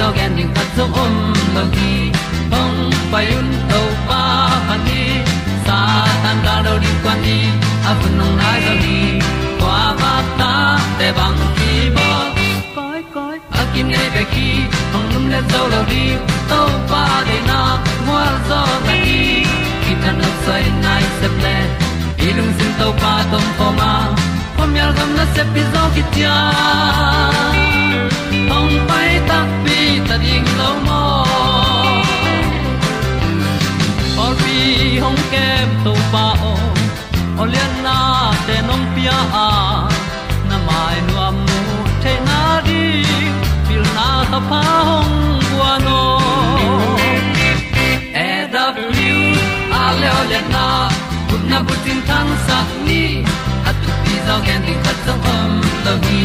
tu pi zo gen ding zo om lo gi hong pai un to pa han ni sa tan da do di kwan ni a bu nong nai zo ni kwa ba ta te bang ki bo koi koi a kim nei be ki hong lum le zo lo di to pa de na mo zo ta ni ki tan no sai nai se ple ilung sin to pa tom pa ma. Pom yal gam na se pi zo ki tia hong pai ta pi ta ding lo mo or pi hong kem to pa o olian na te nong pia. A na mai nu am mu te na di pil na ta pa hong bua no e da blue a le olian na kun na bu tin tan sa ni. At tu pi zo gen di khat sa om lo gi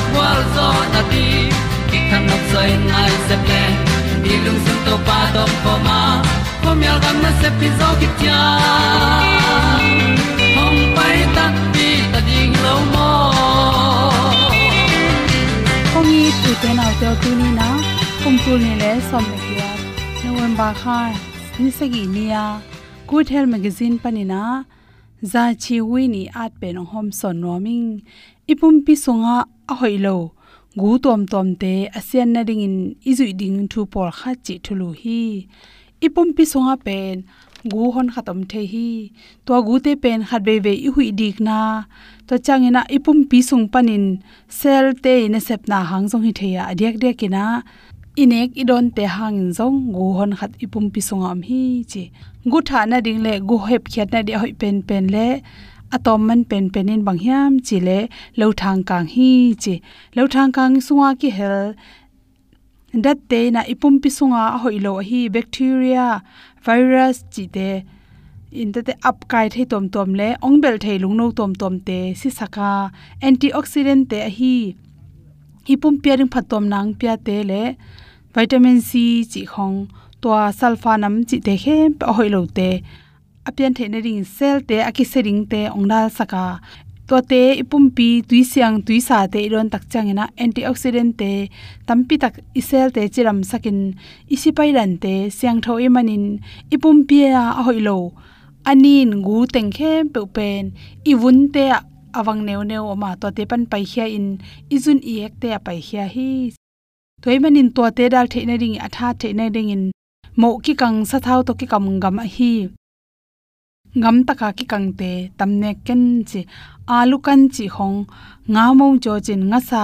zo na ti ki kan nok sai nai se ple ni lung sun to pa to pa ma. Pom yal gam na se pi zo ki tia hom pai ta ti ta ding lo mo kong ni tu te nau te tu ni na kum tu ni le som me kia november kha ni se gi ni ya good health magazine panina za chi wi ni at pe no hom son noming ipum pi sunga a hoilo gu tom tom te asian na ding in izui ding thu por kha chi thulu hi. Ipum pi sunga pen, gu hon khatam the hi. To gu te pen khat be be i hui dik na to changena ipum pi sung panin, sel te ne sep na hang jong hi theya adek de kina inek idon te hang zong, gu hon khat ipum pi sung am hi chi. Gu tha na ding le, gu hep khyat na de hoi pen pen le. Atom man pen pen in bang hiam chi le, lo thang kang hi chi. Lo thang kang sunga ki hel. Dat te na ipum pi sunga hoilo hi bacteria, virus chi te. In te te up kai thei tom tom le, ong bel thei lung no tom tom te si saka antioxidant te hi hipum piaring phatom nang pia te le vitamin c chi khong to sulfa nam chi te he pa hoilo te. Apian the ne ring cell te aki sering te, ongnal saka. To te ipumpi tuisiang tuisa te iron tak changena antioxidant te, tampi tak isel te chiram sakin isipai ran te, siang tho e imanin ipumpia a hoilo anin gu tengkhem pe pen iwun te awang neu neu oma to te pan pai khia in, izun i ek te pai khia hi. Toimanin to te dal theina ring atha theina ring in mo ki kang sa thau to ki kam gam a hi. Ngam taka ki kang te tamne ken chi alu kan chi hong, nga mo cho chin nga sa.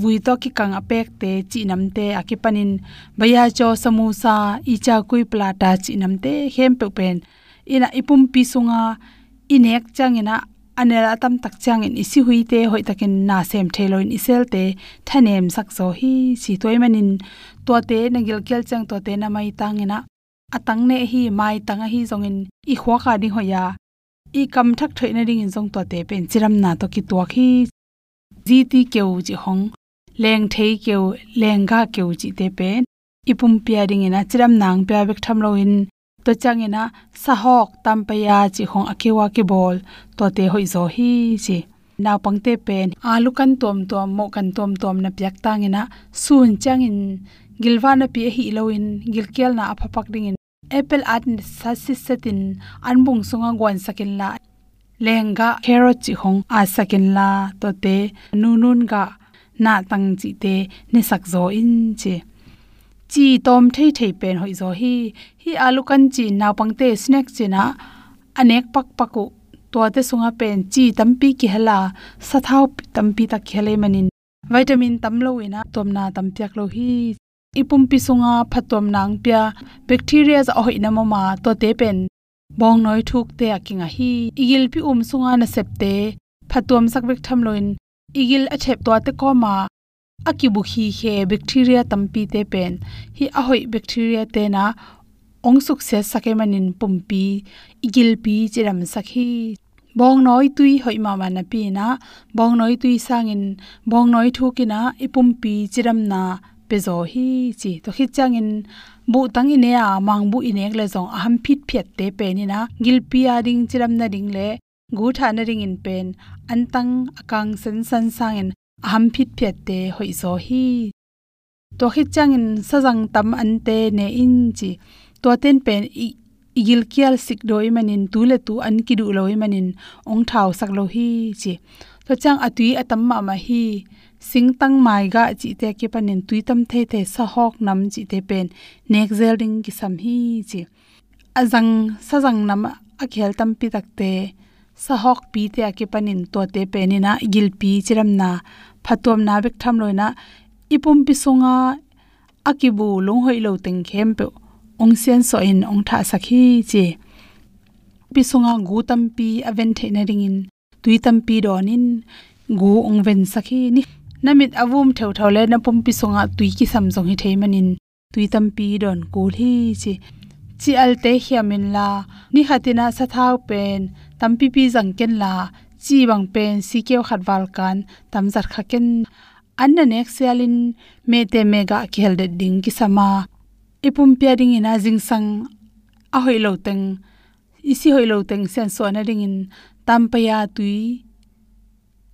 Vui to ki kang apek te chi nam te akipanin baya cho samusa icha kui plata chi nam te, hem pe pen. Ina ipum pi sunga inek changena anela tam tak chang in isi hui te, hoi takin na sem thelo in isel te thanem sak zo hi, si toy manin to te na gil kel chang to te na mai tangena atang ne hi mai tanga hi zong in, i khwa ka ding hoya i kam thak thoi na ding in zong to te pen chiram na to ki to khi ji ti keu ji hong, leng thei keu, leng ga keu ji te pen ipum pia ding ina chiram nang pya bek tham lo in to changena sahok tampaya chi khong akiwa ki bol to te hoi zo hi chi naw pangte pen alu kan tom tom mo kan tom tom na pyak tangena sun changin gilwana pi hi loin gilkel na aphapak ding in apple at sasisatin anbung sunga gwan sakin la lenga carrot chi khong a sakin la to te nunun ga na tang chi te ni sak zo in chi chi tom thei thei pen hoi zo hi hi alu kan chi naw pangte snack china anek pak paku to te sunga pen chi tampi ki hala sathau tampi ta khele manin vitamin tamlo ina tomna tampiak lo hi ipum pi sunga phatom nang pya bacteria za hoi na mama to te pen bong noi thuk te akinga hi igil pi um sunga na septe phatom sak bek tham loin igil a thep to te ko ma akibu hi he bacteria tampi te pen. Hi ahoi bacteria te na ong suk se sake manin pumpi, igil pi chiram sakhi. Bong noi tui hoi ma ma na pi na, bong noi tui sangin, bong noi thukina ipumpi e chiram na pezo hi chi. To khit changin, bu tang ine a mang bu ine le zong aham phit phet te pe ni na gilpi a ding chiram na ding le, gu tha na ring in pen. Antang akang san san sang ham phit phet te hoi zo hi to khit changin sajang tam an te ne in chi to ten pen igil kial sik doi manin tu le tu an ki du loi manin ong thau sak lo hi chi to chang atui atam ma ma hi. Sing tang mai ga chi te ke panin tui tam the the sa hok nam chi te pen, nek zel ding ki sam hi chi azang sa jang nam a khel tam pi tak te sa hok pi te ke panin to te penina gil pi chiram na phatom na bek tham loina ipum pi songa akibu long hoi lo teng khem pe ong sen so in ong tha sakhi che. Pi songa gu tam pi aven the na ring in, tui tam pi donin gu ong ven sakhi ni. Namit avum theu thau le na pum pi songa tui ki sam jong hi thei manin tui tam pi don ko hi chi chi alte hiamin la, ni hatina sa thau pen tam pi pi jang ken la chi bang pen si keu khat wal kan tam zar kha ken an na nek sialin me te mega khel de ding ki sama ipum pya ding ina jing sang a hoi lo teng, isi hoi lo teng sen so na ding in tam pa ya tui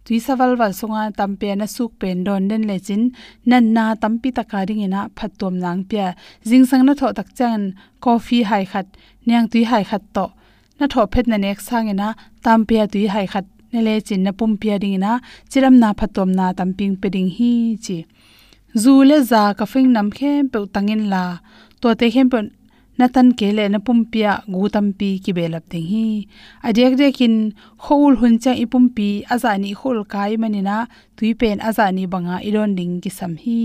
tui sawal wal songa tampe na suk pen, don den le chin nan na tam pi ta ka ring ina phatom nang pya jing sang na tho tak chan coffee hai khat nyang tui hai khat to, na tho phet na nek sang ina tampe tui hai khat nele chin na pum pia ding na, chiram na phatom na tamping pe ding hi chi. Zu le za ka fing nam khem pe tangin la. To te khem pe natan kele na pumpia gu tampi ki belap ding hi. Adek dekin khol hun cha ipumpi azani khol kai manina tuipen azani banga iron ding ki sam hi.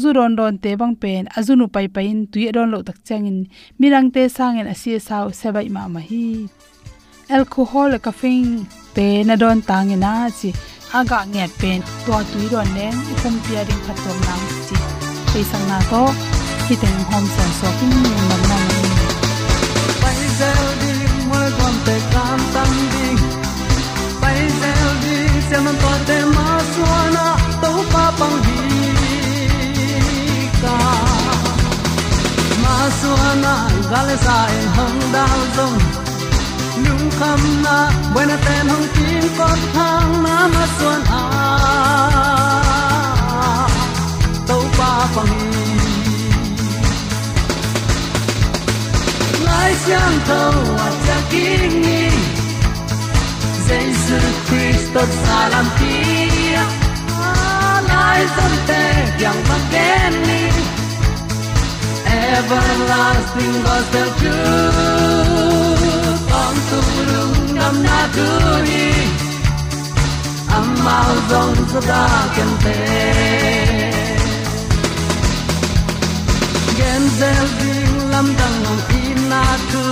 Zuron ron te bang pen azunu pai pain tui don lo tak changin mirang te sangen asia e sau sebai ma ma hi alcohol, caffeine pe na don tangina chi. Aga nget pen to tui don ne ipum pia ding khatom nang chi. Pe sang na to khi tên hom san so kin ni man na ni pai zel di mo gon te kam tam di pai zel di se man to te ma suana to pa pang di ka ma suana gal sa en hong dal zong kham na buena ten hong tin con thang na ma suan a to pa pang lai xiang tho a cha king ni Jesus Christus salam pia lai som te yang bang gen ni. Everlasting gospel truth tu lung nam na tu ni amao zong za da ken te gen zel ding lam dang ngom in na tu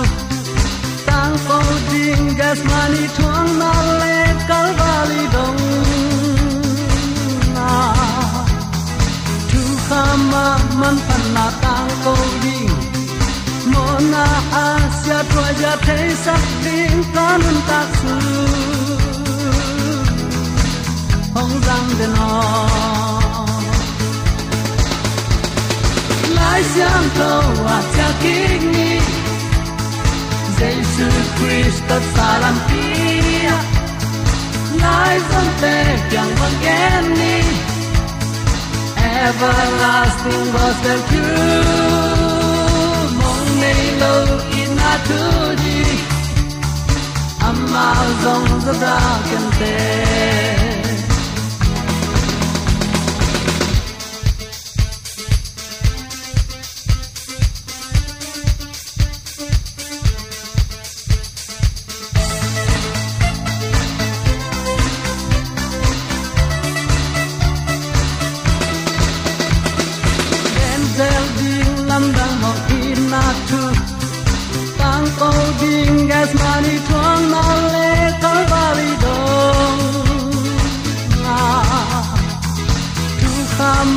tang ko ding gas mani thong na le kal valley dong na tu khama man pan na tang ko ding mo na asia tua ja te sak ding tak su hong dang de no. Lai xiang to a cha king ni Jesus Christ salam pia lai zon te kyang bang gen ni everlasting was the truth nei lo in a tu di amma zong za da kan te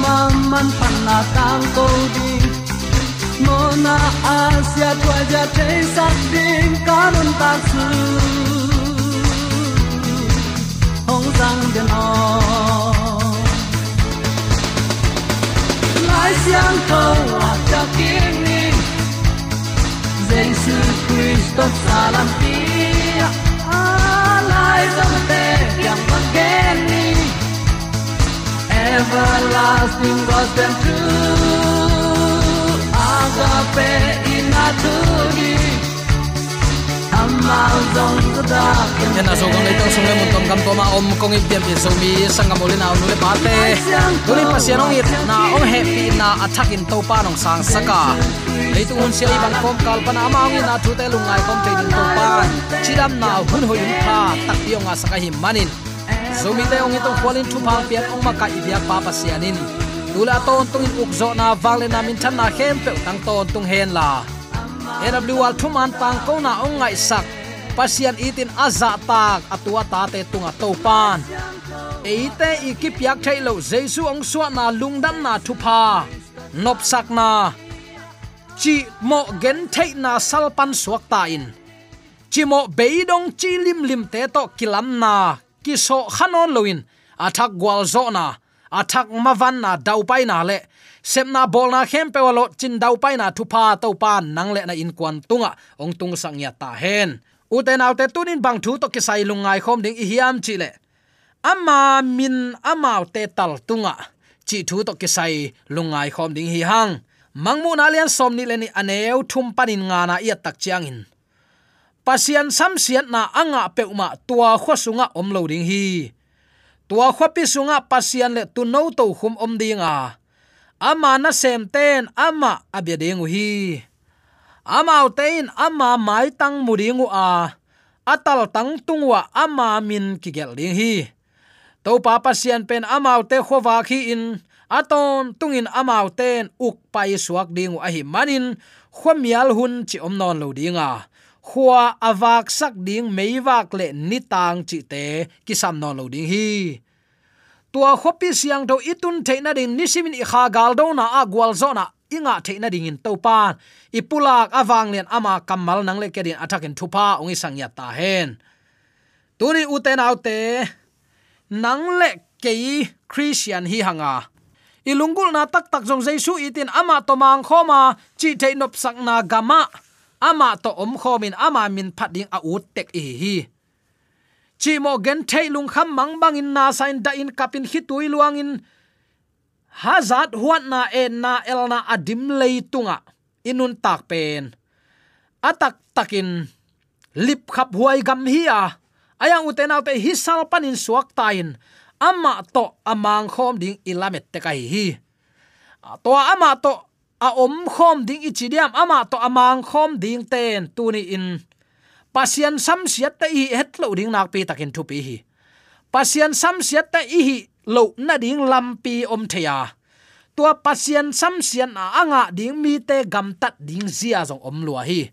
khama man pan na tang ko ding mo na asia tua ja te sat ding kanun ta su hong sang de no. Lai siang tho a ta kin ni Jesus Christ salam pia a ah, lai zong te yang ma gen ni everlasting was them true. Agape inatu ni amao zong da yan aso kong leitong sungai mun tom kam toma om kong i piam pi so mi sangam olin nu le pate tuli pasian ong it na om happy, na attack in to pa nong sang saka. Leitung hun sia ibang kom kal pan ama ngi na thu te lungai kom te din to pa. Chidam na hun ho yun tak piong nga saka hi manin so mi te ong itong kwalin thu phang pian ong maka ibyak pa sianin tula ton tung in ukzo na wale na min chan na khem pe tang ton tung hen la. AWR thuman pang ko na, ong ngai sak pasian itin, aza tak atua ta te tunga topan eite ikipyak thailo jesu ong suwa na, lungdam na thupa nop sak na. Chi mo gen thei na, salpan suak ta in chi mo beidong, chi lim lim te to, kilam na ki so khanon loin athak gwal zo na. Athak mavan na dau pai na le. Semna bol na khem pe walo chin dau pai na thupa to pa nang le na in kwan tunga. Ong tung sang ya ta hen. Uten autte tunin bang thu to kisai lungai khom ding i hiam chi le. Ama min amau te tal tunga. Chi thu to kisai lungai khom ding hi hang. Mangmu na lian som ni le ni aneu thum panin nga na ia tak chiang in pasian sam sian na anga peuma tua khosunga om lo ding hi. Tua khopi sunga pasian le tu no to khum om dinga ama na sem ten ama abya ding hi. Ama tein ama mai tang muringu a. Atal tang tungwa ama min kigel ding hi. To pa pasian pen ama te khowa khi in. Aton tungin ama ten uk pai suak ding a hi manin khomial hun chi om non lo dinga khua avak sak ding meiwak le nitang chi te kisam non lo ding hi. Tua khopi siang do itun theina ding nisimin i kha gal do na agual gwal zona inga theina ding in topan ipulak awang len ama kamal nang le kedin athakin thupa ongi sangya ta hen. Tuni uten autte nang le kei christian hi hanga. Ilungul na tak tak jong jaisu itin ama tomang khoma chi theinop sakna gama ama to om khomin, ama min phat ding a ut tek e hi. Chi mo gen thei lung kham mang bang in na sain da in kapin hi tui luang in. Hazat huat na e na el na adim lei tunga. Inun tak pen. Atak takin. Lip khap huai gam hi a. Ayang uten autte hi sal panin suak tain ama to amang khom ding ilamet te kai hi. To ama to a om khom ding ichidiam ama to amang khom ding ten tuni in. Pasian sam siat ta i het lo ding nak pi takin thu pi hi. Pasian sam siat ta i hi lo na ding lampi om theya tua pasian sam sian a anga ding mi te gam tat ding zia zong om lua hi.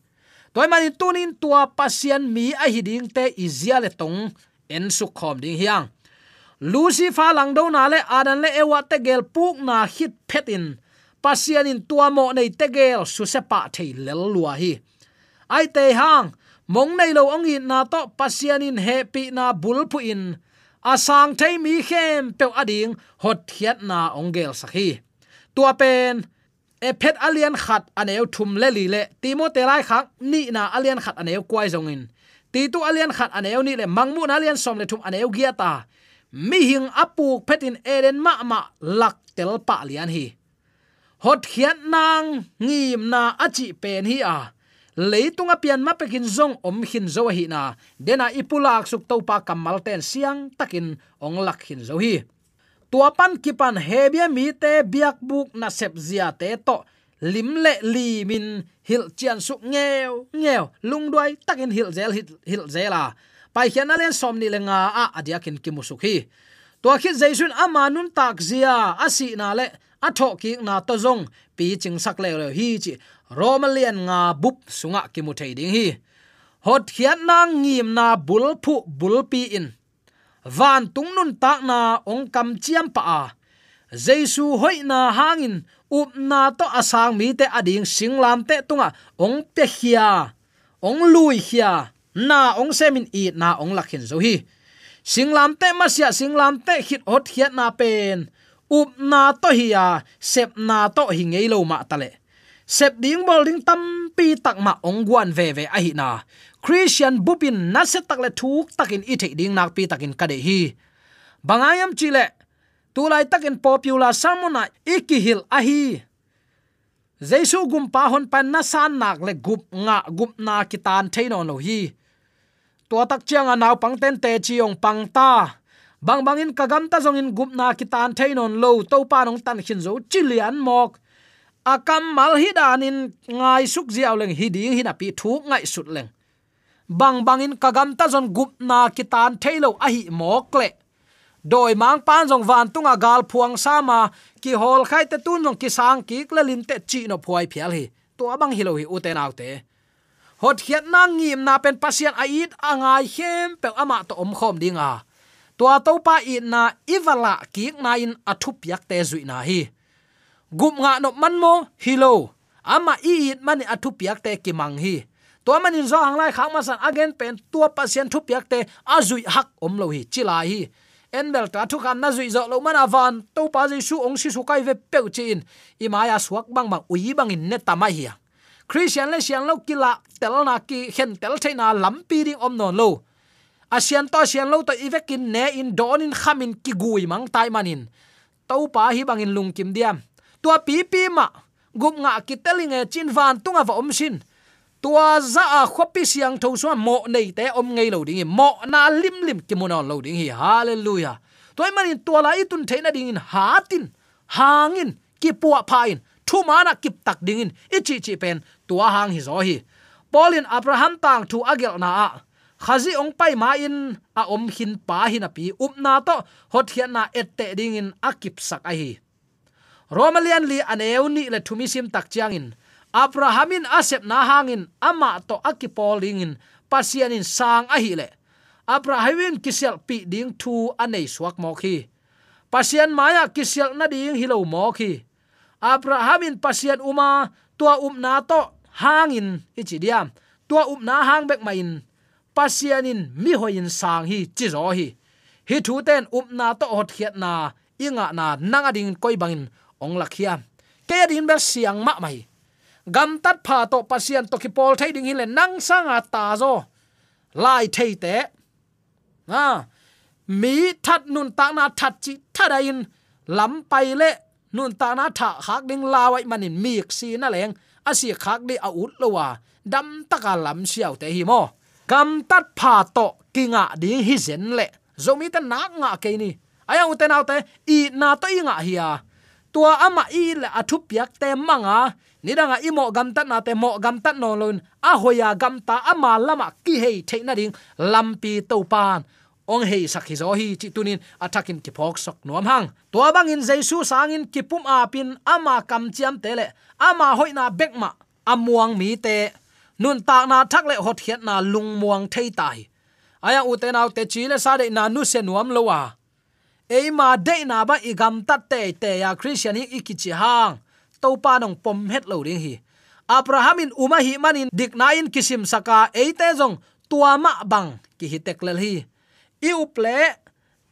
Toy mani tunin tua pasian mi a hi ding te izia le tong en su khom ding hiang. Lucifer lang do na le adan le ewa te gel puk na hit phetin pasian in tua mo nei tegel su se pa thei lel lua hi. Ai te hang, mong nei lo ong in na to pasian in happy na bul pu in. Asang thei mi khem pe ading hot hiat na ong gel sakhi tua pen e phet alian khat aneu thum le li le. Timo te lai khak, ni na alian khat aneu kwai zong in. Ti tu alian khat aneu ni le mangmu na alian som le thum aneu gia ta. Mi hing apuk phetin eren ma ma lak tel pa lian hi hot khiat nang ngim na achi pen hi a. Leitunga pian ma pekin zong om hin zo hi na. Dena ipulak suk to pa kamal ten siang takin ong lak hin zo hi. Tua pan kipan hebia mi te biak buk na sep zia te to. Lim le li min hil chian suk nghèo nghèo lung đuôi takin hil zel hil, hil zela. Pai khian alen som ni lenga a adiakin kimusuk hi. Tua khit jaisun ama nun tak zia asi na le a tho ki na to zong, pi ching sak le le hi chi romalian nga bup sunga ki mu thei ding hi. Hot khiat na ngim na bul phu bul pi in. Van tung nun tak na ong kam chiam pa a. Jesu hoi na hangin, up na to asang mi te ading singlam te tunga ong pe khia ong lui khia na ong semin i na ong lakhin zo hi. Singlam te masia singlam te hit hot hiat na pen up na to hiya sep na to hi ngei lo ma tale. Sep ding bol ding tam pi tak ma ong guan ve ve a hi na. Christian bupin na se tak le thuk takin i the ding nak pi takin ka de hi. Bangayam chile tulai takin popular samona ikihil a hi. Jesu gum pa hon pan na san nak le gup nga gup na kitan theino no hi. To tak chiang a naw pang ten te chiong pang ta bang bangin kagam ta zong in gup na kitan thainon lo to pa nong tan khin zo chilian mok. Akam mal hi danin ngai suk jiaw leng hi ding hin api pi thu ngai sut leng. Bang bangin kagam ta zon gup na kitan thailo a hi mok le. Doi mang pan zong van tunga gal phuang sama ki hol khai te tun jong ki sang ki klalin te chi no phuai phial hi. To abang hilo hi uten autte hot khiat na ngim na pen pasien ait angai hem pe ama to om khom dinga tua topa i na iwala ki na in athup yak te zui na hi. Gup nga no man mo hilo ama i it mani athup yak te ki mang hi. Tua man in zo ang lai khang ma san again pen tua pasien thup yak te azui hak om lo hi chila hi. Enbel ta thu kham na zui zo lo man avan to pa ji su ong si su kai ve pe chin i ma ya suak bang bang ui bang in ne ta mai hi christian le sian lo kila tel na ki, hen tel thaina lampi ding om non lo asian to asian lo to ivekin ne in don in khamin ki gui mang tai manin. To pa hi bangin lung kim diam. Tua pi pi ma, gup nga ki telinge chin van tunga va om sin. Tua za a khopi siang tho so mo nei te om ngei lo ding mo na lim lim ki monon lo ding hi. Hallelujah. Toy manin tua la itun theina ding in. Hatin hangin ki puwa phain thu mana kip tak dingin ichi chi pen tua hang hi zo hi. Polin abraham tang thu agel na a khazi ong pai ma in a om hin pa hin api up na to, hot hian na ette ding in akip sak a hi. Romalian li an euni le thumi sim tak chiang in. Abrahamin asep na hangin ama to akipol ding in, pasian in sang a hi le. Abrahamin kisel pi ding thu anei suak mo khi pasian maya kisel na ding hilo mo khi abrahamin pasian uma, tua um na to hangin ichidiam tua um na hang bek main pasianin mi hoin sang hi chi zo hi. Hi thu ten up na to hot khiat na, inga na nanga ding koi bangin ong lakhia ke din ber siang ma mai. Gam tat pha to pasian to ki pol thai ding hi le nang sanga ta zo. Lai thei te. À mi that nun ta na that chi thada in. Lam pai le nun ta na tha khak ding lawai manin mi si na leng. Asi khak di a ut lowa dam taka lam siao te hi mo kam tat pha to kinga ding hi zen le. Zomi ta nak nga ke ni. Aya uten te i na to i nga hi tua ama i le athu piak te manga nidanga imo gam tat na te, mo gam tat no lun. A hoya gam ta ama lama ki hei theina ding lampi to pan. Ong hei sakhi zo hi chi tunin attacking ki phok sok nuam hang. Tua bangin jesu sangin ki pum a pin, ama kam chiam tele ama hoina bekma amuang mi te nun ta na thak le hot hiat na lung muang thei tai. Aya u te nau te chi le sa de na nu se nuam lo wa. Ei ma de na ba igam gam tat te te ya christian hi ikichi hang. To pa nong pom het lo ring hi. Abrahamin uma hi manin dik na in kisim saka ei te jong tua ma bang ki hi tek lel hi. I uple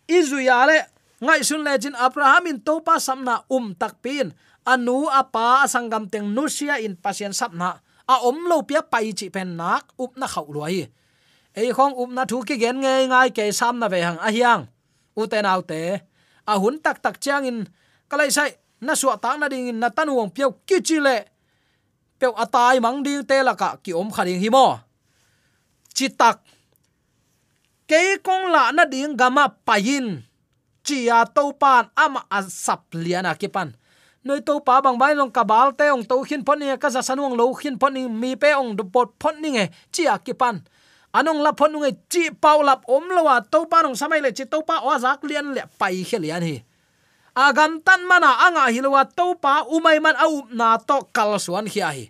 izuya le, ngai sun le jin abrahamin to pa samna um tak pin. Anu apa sangam teng nusia in pasien sapna a om lo pia pai chi pen nak up na khau lo ei khong up na thu ki gen nge ngai ke sam na ve hang a hiang. U te nau te. A hun tak tak chang in kalai sai na suwa ta na ding na tan wong piao ki chi le. Piao atai mang ding te la ka ki om khading hi mo. Chi tak. Ke kong la na ding gama payin ya to pan ama asap liana kipan noi to pa bang bai long kabal te ong to khin phon ni ka za sanuang lo khin phon ni mi pe ong du pot phon ni nge chia à kipan anong la phon nge chi pau lap om lowa à, to pa nong samai le chi to pa o zak lian le pai khelian hi agam tan mana anga à, hilwa to pa umai man au na to kal suan hi hi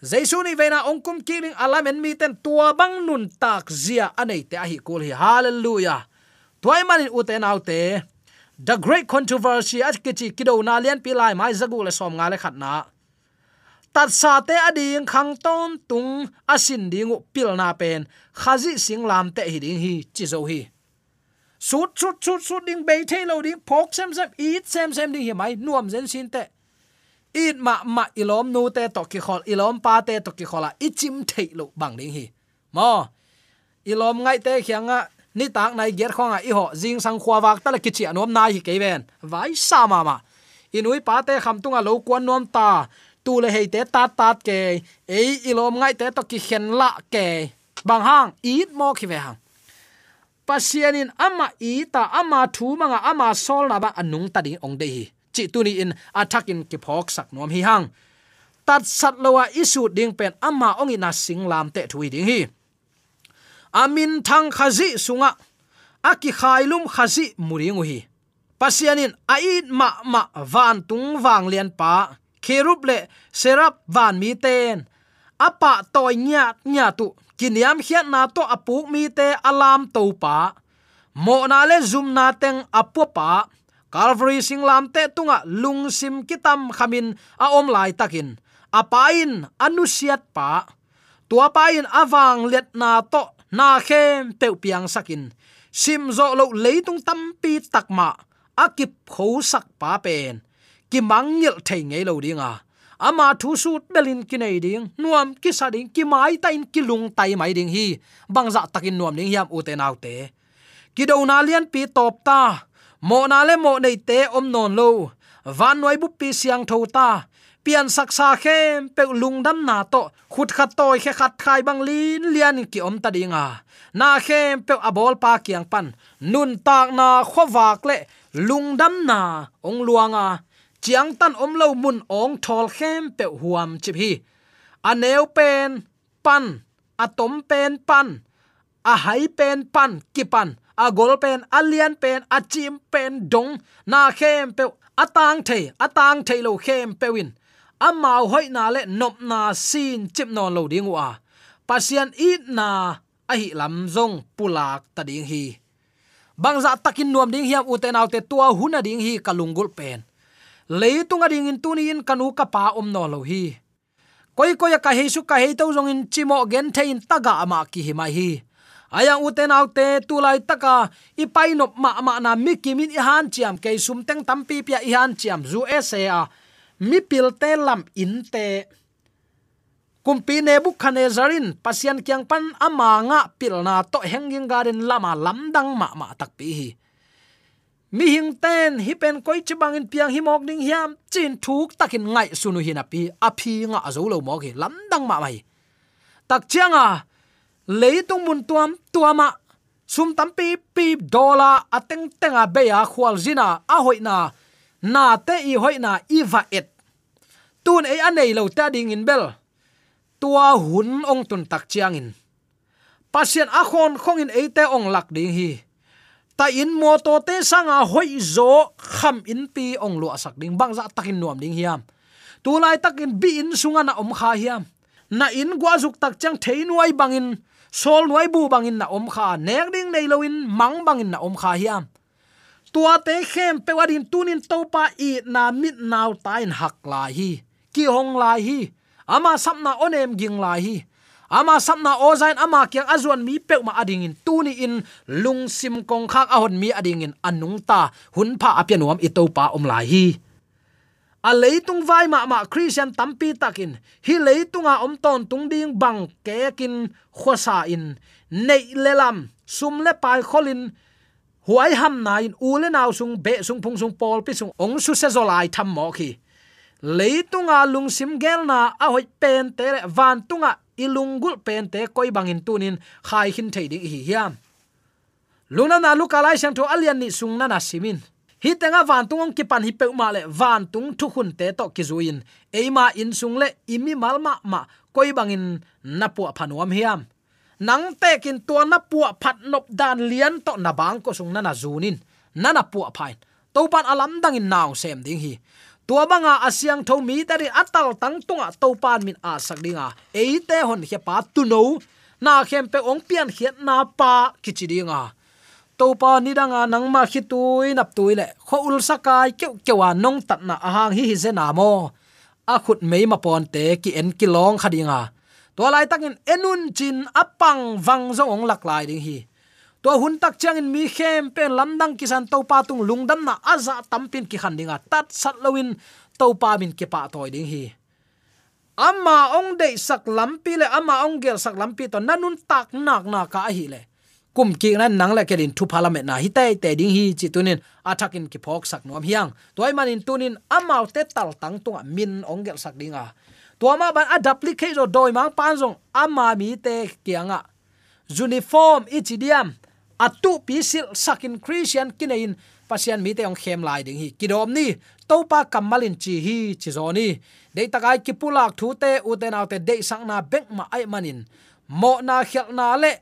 jaisu ni vena ongkum kiling alamen mi ten tua bang nun tak zia anei te hi kul hi hallelujah. Toy manin uten autte the great controversy at kichi kido na lian pilai mai zagu le som nga le khatna tat sa te ading khang ton tung asin ding pil na pen khazi sing lam te hi ding hi chi zo hi sut sut sut sut ding be the lo ding phok sem sem eat sem sem ding hi mai nuam zen sin te eat ma ma ilom nu te to ki khol ilom pa te to ki khola ichim thei lo bang ding hi mo ilom ngai te khianga ni tak nai ger khonga i ho jing sang khwa wak ta la kichi anom nai hi keven vai sa ma ma. Inui pa te kham tunga lo kwan nom ta. Tu le hei te tat tat ke ei ilom ngai te to ki khen la ke bang hang, eat mo ki ve hang. Pasianin ama i ta, ama thu manga, ama sol na ba anung ta ding ong de hi. Chi tu ni in attack in ki phok sak nom hi hang. Tat sat lowa isu ding pen ama ong ina sing lam te thui ding hi amin thang khazi sunga. Aki khailum khazi muringu hi pasianin ait ma ma van tung wang lian pa. Kherup le serap van mi ten. Apa toy nya nya tu kiniam hiat na to apuk mi te alam to pa. Mo na le zum na teng apu pa. Calvary singlam te tunga lungsim kitam khamin a om lai takin. Apain anusiat pa. Tua pain awang let na to na khem pe piang sakin. Sim zo lo leitung tampi takma akip kho sak pa pen. Ki mangil thei ngei lo dinga ama thu su belin ki nei ding, nuam ki sa ding, ki mai ta in ki lung tai mai ding hi. Bangza takin nuam ding hiam u te nau te. Ki do na lian pi top ta. Mo na le mo nei te om non lo. Van noi bu pi siang tho ta. Pian sak sa khem pe lung dam na to khut khat toy khe khat khai bang lin lian ki om ta dinga na khem pe abol pa kiang pan nun tak na khowak le lung dam na ong luanga chiang tan om lo mun ong thol khem pe huam chip hi aneu pen pan atom pen pan a hai pen pan ki pan a gol pen alian pen a chim pen dong na khem pe atang the atang the lo khem pe win amau hoi na le nop na sin chip non lo ding wa. Pasian it na a hi lam zong pulak ta ding hi. Bangza takin nuam ding hiam uten autte tua huna ding hi kalungul pen. Leitung a ding in tunin kanu ka pa om no lo hi. Koi koi ka he su ka he to zong in chimo gen thein taga ama ki hi mai hi. Ayang uten autte tu lai taka i pai nop ma ma na mi kimin i han chiam ke sum teng tampi pia i han chiam zu ese a mi pil te lam in te. Kumpi nebu khane zarin pasian kyang pan ama nga pilna to hanging garden lama lamdang ma ma tak pi hi. Mi hing ten, hi pen koi chibang in piang hi mok ding hiam, chin thuk takin ngai sunu hin api api nga azo lo mok hi lamdang ma mai tak chianga leitung mun tuam tuama sum tam pi dola ateng tenga beya khwal zina, a hoina na te i hoina i va et. Tun ei anei lo ta ding in bel. Tua hun ong tun tak chiang in. Pasien a khon khong in eite ong lak ding hi. Ta in mo to te sanga hoi zo kham in pi ong lu asak ding. Bang za takin nuam ding hiam. Tu lai takin bi in sunga na om kha hiam. Na in gwa zuk tak chang thei nuai bangin sol nuai bu bangin na om kha. Nek ding nei loin mang bangin na om kha hiam tua te khem pe wadin tunin topa i na mit naw tain hak la hi. Ki hong lai hi. Ama sapna onem ging lai hi. Ama sapna ozain ama kyang azuan mi pe ma ading in tuni in lung sim kong khak ahon mi ading in anung ta hun pha apianuam i topa om lai hi. A leitung vai ma ma christian tampi takin. Hi leitunga om ton tung ding bang kekin khosa in. Nei lelam, sum le pai kholin huai ham na in u le naw sung, be sung, phung sung pol pi sung, ong su se zolai tham mo khi. Leitunga lungsim gelna a hoi pen te re, van tunga ilungul pen te koi bangin tunin, khai hin thei ding hi hiam. Luna na luka lai sang tho alian ni sung na na simin. Hi tenga van tungong ki pan hi pe ma le, van tung thu hun te to ki zuin. Eima in sung le, imi malma ma koi bangin na pu phanuam hiam nang te kin to na pu phat nop dan lian to na bang ko sung na na zunin. Na na pu phain. To pan alam dangin naw sem ding hi. Tua banga asyang tho mi tari atal tang tunga to pan min a sak dinga. Eite hon he pa tu no na khem pe ong pian khiat na pa kichidinga to pa ni danga nang ma khi tui nap tui le. Kho ul sakai keu kewa nong tat na ahang hi hi ze na mo. A khut mei ma pon te ki en ki long khadinga to lai takin enun chin apang wang zo ong lak lai ding hi. To hun tak chang in mi khem pen lamdang kisan to pa tung lungdam na aza tampin ki khan dinga. Tat sat lowin to pa min ki pa toy ding hi. Amma ong de sak lampi le amma ong gel sak lampi to nanun tak nak na ka hi le. Kum ki nan nang le kedin thu parliament na hi te te ding hi chi tunin athakin ki phok sak nom hiang. Toy manin tunin amau te tal tang tunga min ong gel sak dinga tua ma ban adaplicate zo doi mang pan jong ama mi te kianga uniform ichidiam atu pisil sakin christian kinein, pasian mi te ong khem lai ding hi. Kidom ni topa kamalin chi hi chi zoni de takai ki pulak thu te, u te naw te de sang na bek ma ai manin. Mo na khel na le,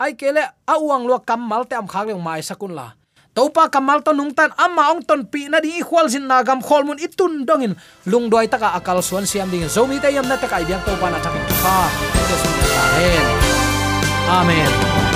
ai kele awang lo kamal te am khak mai sakun la topa kamal to nung tan amma ong ton pi na di khwal jin na gam khol mun itun dongin. Lung doi taka akal suan siam ding zomi te yam na taka ibiang topa na takin. Kha amen.